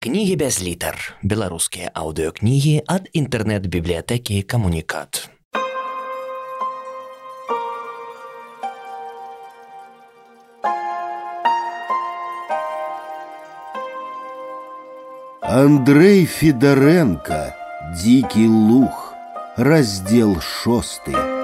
Кнігі без літар. Беларускія аўдыёкнігі ад інтэрнэт-бібліятэкі камунікат. Андрей Федоренко «Дикий лух» Раздел шостый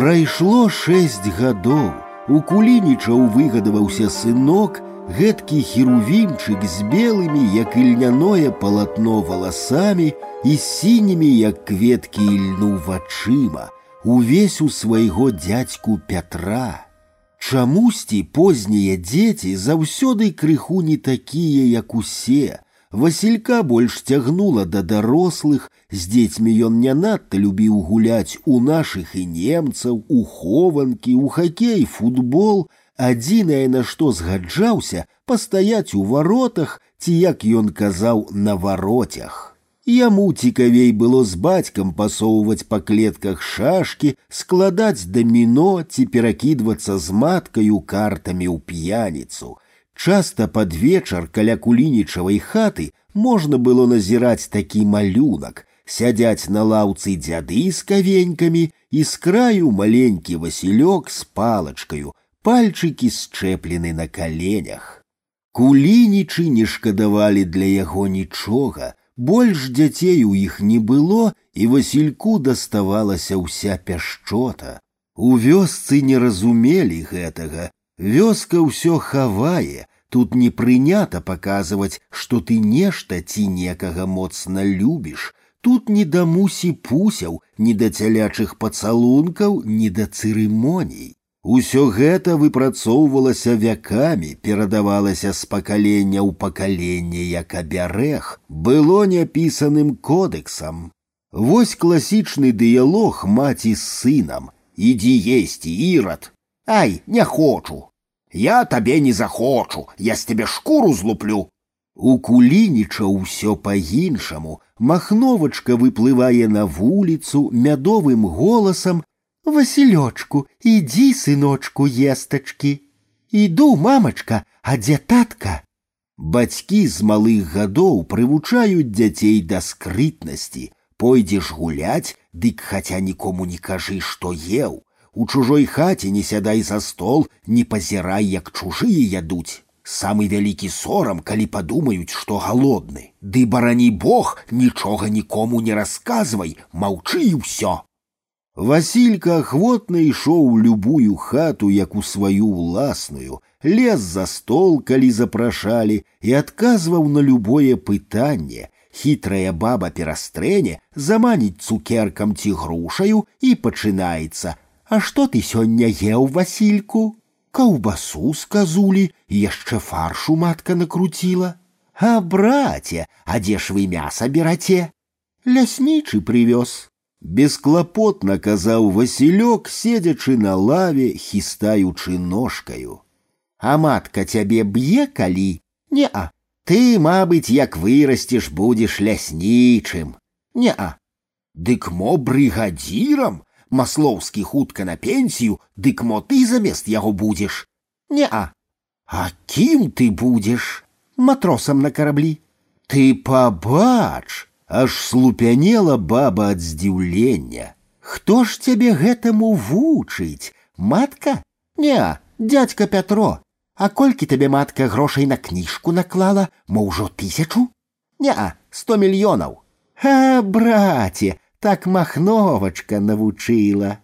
Прайшло шэсць гадоў. У кулінічаў выгадаваўся сынок, гэткі херувімчык з белымі, як ільняное палатно валасамі і сінімі, як кветкі ільну вачыма, увесь у свайго дзядзьку Пятра. Чамусьці познія дзеці заўсёды крыху не такія, як усе, Васілька больш цягнула да дарослых, з дзецьмі ён не надта любіў гуляць у нашых і немцаў, у хованкі, у хакей, футбол, адзінае на што згаджаўся пастаяць у варотах ці як ён казаў на вароцях. Яму цікавей было з бацькам пасоўваць па клетках шашкі, складаць даміно ці перакідвацца з маткаю картамі ў п'яніцу, Часто под вечар каля кулінічавай хаты можна было назіраць такі малюнак, сядзяць на лаўцы дзяды з кавенькамі і з краю маленькі васілёк з палачкаю, пальчыкі счэплены на каленях. Кулінічы не шкадавалі для яго нічога, больш дзяцей у іх не было, і васільку даставалася ўся пяшчота. У вёсцы не разумелі гэтага, Вёска ўсё хавае, Тут не прынята паказваць, што ты нешта ці некага моцна любіш. Тут не да мусі пусяў, ні да цялячых пацалункаў, ні да цырымоній. Усё гэта выпрацоўвалася вякамі, перадавалася з пакалення ў пакаленне як абярэг, было няпісаным кодэксам. Вось класічны дыялог маці з сынам: ідзі есці ірад. Ай, не хочу. Я табе не захочу, я з тебе шкуру злуплю. У кулініча ўсё па-іншаму. Махновачка выплывае на вуліцу мядовым голасам: « Васілёчку, ідзі, сыночку, естачкі. Іду, мамачка, а дзе татка? Бацькі з малых гадоў прывучаюць дзяцей да скрытнасці. Пойдзеш гуляць, дык хаця нікому не кажы, што еў у чужой хаце не сядай за стол, не пазірай, як чужыя ядуць. Самы вялікі сорам, калі падумаюць, што галодны. Ды барані Бог, нічога нікому не расказвай, маўчы і ўсё. Василька ахвотна ішоў у любую хату, як у сваю ўласную, лез за стол, калі запрашалі, і адказваў на любое пытанне. Хітрая баба перастрэне, заманіць цукеркам ці грушаю і пачынаецца, а што ты сёння еў, Васільку? Каўбасу з казулі, яшчэ фаршу матка накруціла. А браце, а дзе ж вы мяса бераце? Ляснічы прывёз. Бесклапотна казаў Васілёк, седзячы на лаве, хістаючы ножкаю. А матка цябе б'е калі? Не-а. Ты, мабыць, як вырасцеш, будзеш ляснічым. Не-а. Дык мо брыгадзірам, Маслоўскі хутка на пенсію, дык мо ты замест яго будзеш. Не-а. А кім ты будзеш? Матросам на караблі. Ты пабач, аж слупянела баба ад здзіўлення. Хто ж цябе гэтаму вучыць? Матка? Не, дядька Пятро. А колькі табе матка грошай на кніжку наклала, мо ўжо тысячу? Не, сто мільёнаў. А, браце, так махновачка навучыла.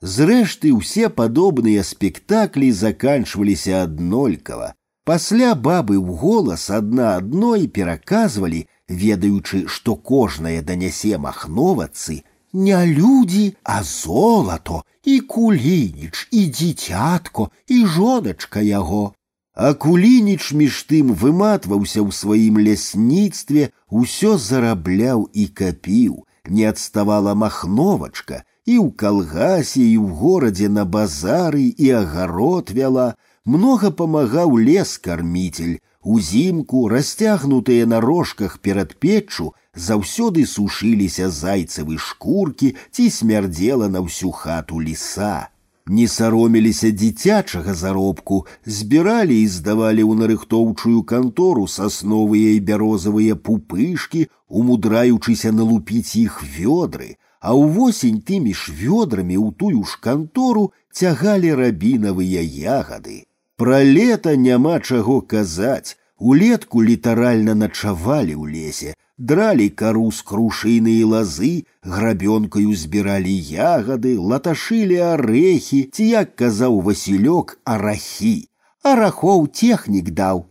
Зрэшты, ўсе падобныя спектаклі заканчваліся аднолькава. Пасля бабы ў голас адна адной пераказвалі, ведаючы, што кожнае данясе махновацы, не людзі, а золато, і кулініч, і дзіцятко, і жоначка яго. А кулініч між тым выматваўся ў сваім лясніцтве, усё зарабляў і капіў, не отставала махновачка, і ў калгасе і ў горадзе на базары і агарод вяла, Многа памагаў лес карміцель. Узімку, расцягнутыя на рожках перад печчу, заўсёды сушыліся зайцевы шкуркі ці смярдзела на ўсю хату ліса не сароміліся дзіцячага заробку, збіралі і здавалі ў нарыхтоўчую кантору сасновыя і бярозавыя пупышкі, умудраючыся налупіць іх вёдры, а ўвосень тымі ж вёдрамі ў тую ж кантору цягалі рабінавыя ягады. Пра лета няма чаго казаць, улетку літаральна начавалі ў лесе, драли кару з крушыны і лазы, грабёнкаю збіралі ягады, латашылі арэхі, ці як казаў Васілёк арахі. Арахоў технік даў.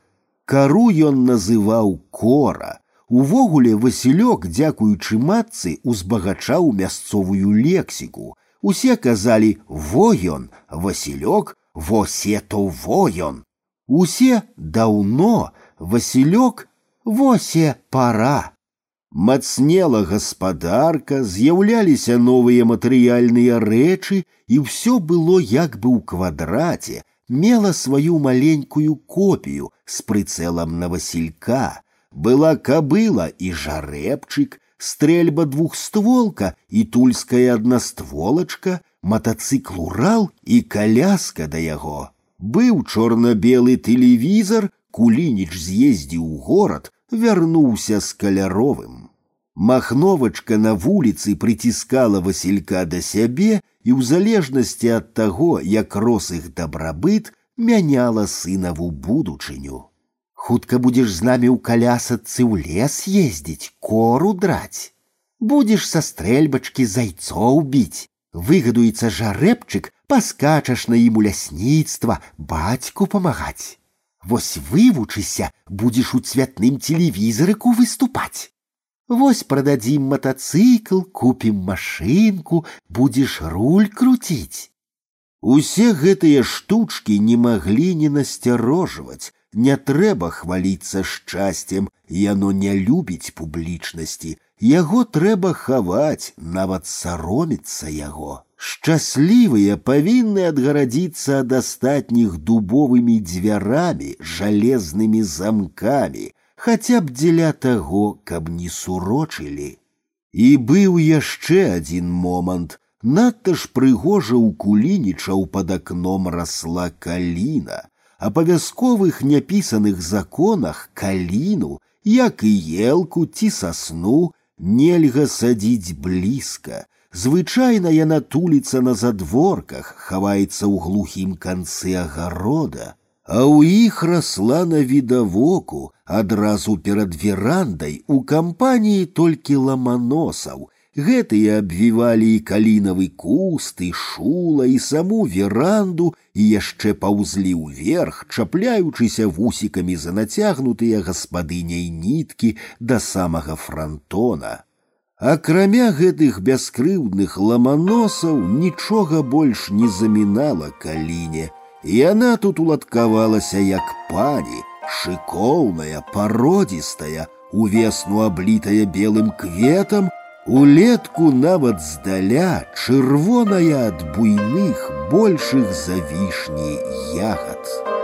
Кару ён называў кора. Увогуле Васілёк, дзякуючы матцы, узбагачаў мясцовую лексіку. Усе казалі во ён, Васілёк, восе то во ён. Усе даўно, Васілёк, восе пара. Мацнела гаспадарка, з'яўляліся новыя матэрыяльныя рэчы, і ўсё было як бы ў квадраце, мела сваю маленькую копію з прыцэлам на васілька. Была кабыла і жарэбчык, стрельба двухстволка і тульская аднастволачка, матацыкл урал і каляска да яго. Быў чорна-белы тэлевізор, кулініч з'ездзіў у горад, вярнуўся з каляровым. Махновачка на вуліцы прыціскала Васілька да сябе і ў залежнасці ад таго, як рос іх дабрабыт, мяняла сынаву будучыню. Хутка будзеш з намі ў калясацы ў лес ездзіць, кору драць. Будзеш са стрэльбачкі зайцоў біць. Выгадуецца жарэбчык, паскачаш на ім у лясніцтва, бацьку памагаць. Вось вывучыся, будзеш у цвятным телевізорыку выступаць. Вось прададзім матацыкл, купім машынку, будзеш руль круціць. Усе гэтыя штучкі не маглі не насцярожваць, не трэба хваліцца шчасцем, яно не любіць публічнасці, яго трэба хаваць, нават сароміцца яго. Шчаслівыя павінны адгарадзіцца ад астатніх дубовымі дзвярамі, жалезнымі замкамі, хаця б дзеля таго, каб не сурочылі. І быў яшчэ адзін момант. Надта ж прыгожа ў кулінічаў пад акном расла каліна, а па вясковых няпісаных законах каліну, як і елку ці сасну, нельга садзіць блізка, Звычайна яна туліцца на задворках, хаваецца ў глухім канцы агарода, а ў іх расла на відавоку адразу перад верандай у кампаніі толькі ламаносаў. Гэтыя абвівалі і калінавы куст, і шула, і саму веранду, і яшчэ паўзлі ўверх, чапляючыся вусікамі за нацягнутыя гаспадыняй ніткі да самага франтона. Акрамя гэтых бяскрыўдных ламаносаў нічога больш не замінала каліне. Яна тут уладкавалася як пані, шыкоўная, пародзістая, увесну аблітая белым кветам, улетку нават здаля чырвоная ад буйных большых за вішні ягад.